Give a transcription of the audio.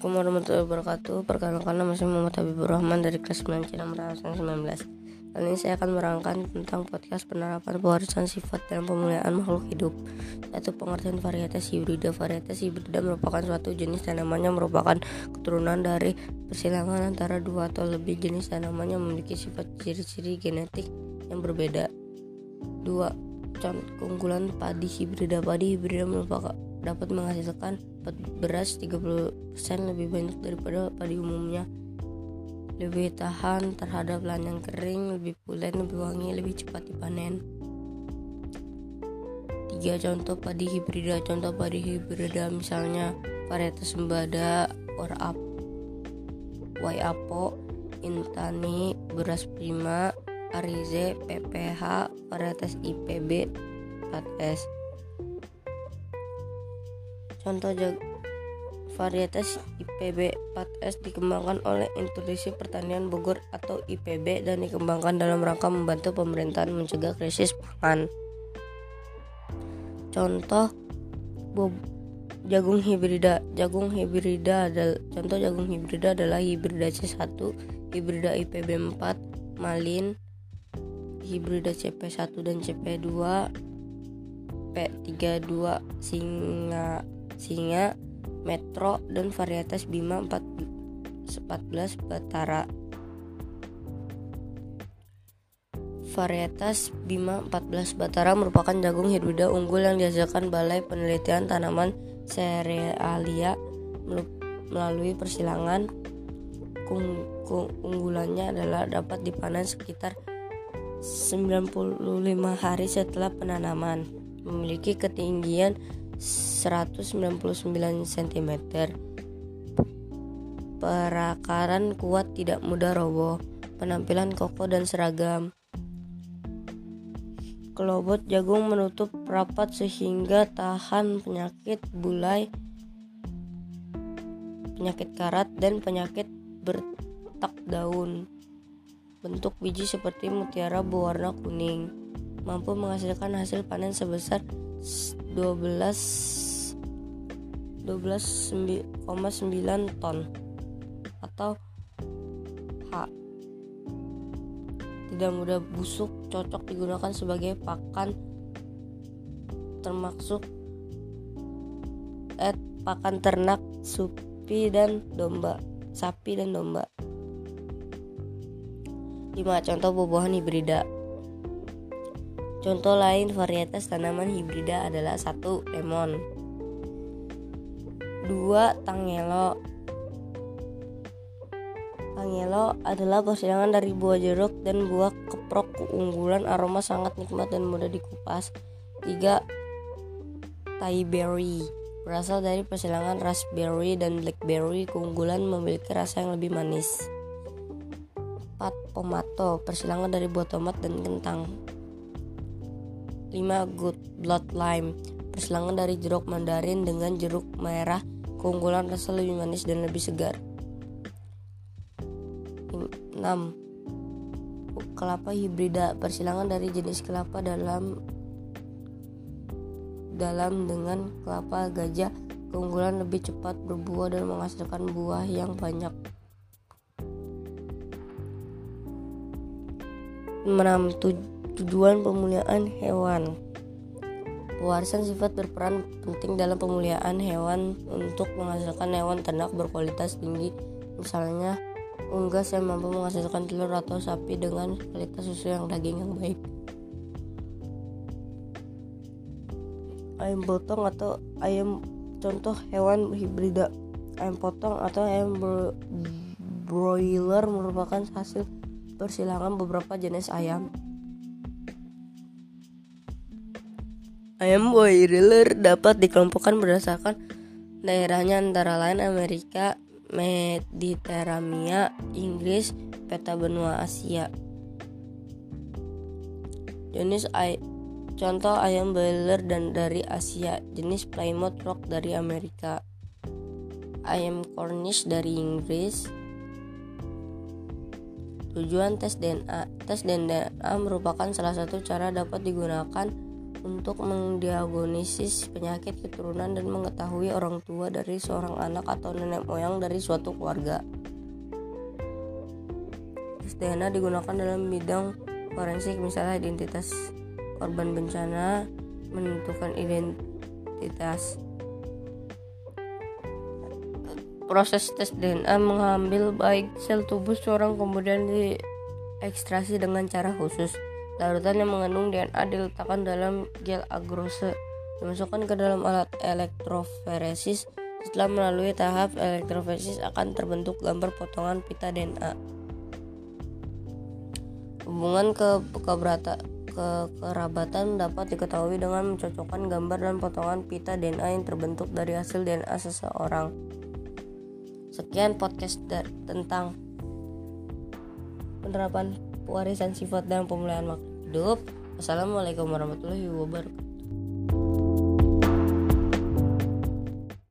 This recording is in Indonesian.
Assalamualaikum warahmatullahi wabarakatuh. Perkenalkan nama saya Muhammad Habibur Rahman dari kelas 9 Cina 19 Kali ini saya akan merangkan tentang podcast penerapan pewarisan sifat dalam pemuliaan makhluk hidup. Satu pengertian varietas hibrida. Varietas hibrida merupakan suatu jenis tanaman yang merupakan keturunan dari persilangan antara dua atau lebih jenis tanaman yang memiliki sifat ciri-ciri genetik yang berbeda. Dua, keunggulan padi hibrida. Padi hibrida merupakan dapat menghasilkan beras 30% lebih banyak daripada padi umumnya lebih tahan terhadap lanyang kering, lebih pulen, lebih wangi, lebih cepat dipanen. Tiga contoh padi hibrida. Contoh padi hibrida misalnya varietas sembada, orap, waiapo, intani, beras prima, arize, pph, varietas IPB, 4S. Contoh varietas IPB 4S dikembangkan oleh Institusi Pertanian Bogor atau IPB dan dikembangkan dalam rangka membantu pemerintahan mencegah krisis pangan. Contoh jagung hibrida. Jagung hibrida adalah contoh jagung hibrida adalah hibrida C1, hibrida IPB 4, malin, hibrida CP1 dan CP2, P32 singa singa, metro, dan varietas Bima 14 Batara. Varietas Bima 14 Batara merupakan jagung hibrida unggul yang dihasilkan Balai Penelitian Tanaman Cerealia melalui persilangan. Keunggulannya adalah dapat dipanen sekitar 95 hari setelah penanaman. Memiliki ketinggian 199 cm. Perakaran kuat tidak mudah roboh. Penampilan kokoh dan seragam. Kelobot jagung menutup rapat sehingga tahan penyakit bulai, penyakit karat, dan penyakit bertak daun. Bentuk biji seperti mutiara berwarna kuning, mampu menghasilkan hasil panen sebesar 12 12,9 ton atau H. Tidak mudah busuk cocok digunakan sebagai pakan termasuk eh, pakan ternak sapi dan domba sapi dan domba. 5 contoh buah-buahan hibrida Contoh lain varietas tanaman hibrida adalah satu lemon, dua tangelo. Tangelo adalah persilangan dari buah jeruk dan buah keprok keunggulan aroma sangat nikmat dan mudah dikupas. Tiga Thai berry berasal dari persilangan raspberry dan blackberry keunggulan memiliki rasa yang lebih manis. 4. Pomato persilangan dari buah tomat dan kentang 5. Good Blood Lime Persilangan dari jeruk mandarin dengan jeruk merah Keunggulan rasa lebih manis dan lebih segar 6. Kelapa hibrida Persilangan dari jenis kelapa dalam dalam dengan kelapa gajah Keunggulan lebih cepat berbuah dan menghasilkan buah yang banyak 6. Tujuan pemuliaan hewan. Pewarisan sifat berperan penting dalam pemuliaan hewan untuk menghasilkan hewan ternak berkualitas tinggi. Misalnya unggas yang mampu menghasilkan telur atau sapi dengan kualitas susu yang daging yang baik. Ayam potong atau ayam contoh hewan hibrida. Ayam potong atau ayam broiler merupakan hasil persilangan beberapa jenis ayam Ayam broiler dapat dikelompokkan berdasarkan daerahnya antara lain Amerika, Mediterania, Inggris, peta benua Asia. Jenis ay contoh ayam broiler dan dari Asia, jenis Plymouth Rock dari Amerika, ayam Cornish dari Inggris. Tujuan tes DNA Tes DNA merupakan salah satu cara dapat digunakan untuk mendiagnosis penyakit keturunan dan mengetahui orang tua dari seorang anak atau nenek moyang dari suatu keluarga. Tes DNA digunakan dalam bidang forensik misalnya identitas korban bencana, menentukan identitas proses tes DNA mengambil baik sel tubuh seorang kemudian diekstraksi dengan cara khusus. Larutan yang mengandung DNA diletakkan dalam gel agrose, dimasukkan ke dalam alat elektroforesis. Setelah melalui tahap elektroforesis akan terbentuk gambar potongan pita DNA. Hubungan ke keberata, ke kerabatan dapat diketahui dengan mencocokkan gambar dan potongan pita DNA yang terbentuk dari hasil DNA seseorang. Sekian podcast tentang penerapan pewarisan sifat dan pemulihan makhluk hidup. Wassalamualaikum warahmatullahi wabarakatuh.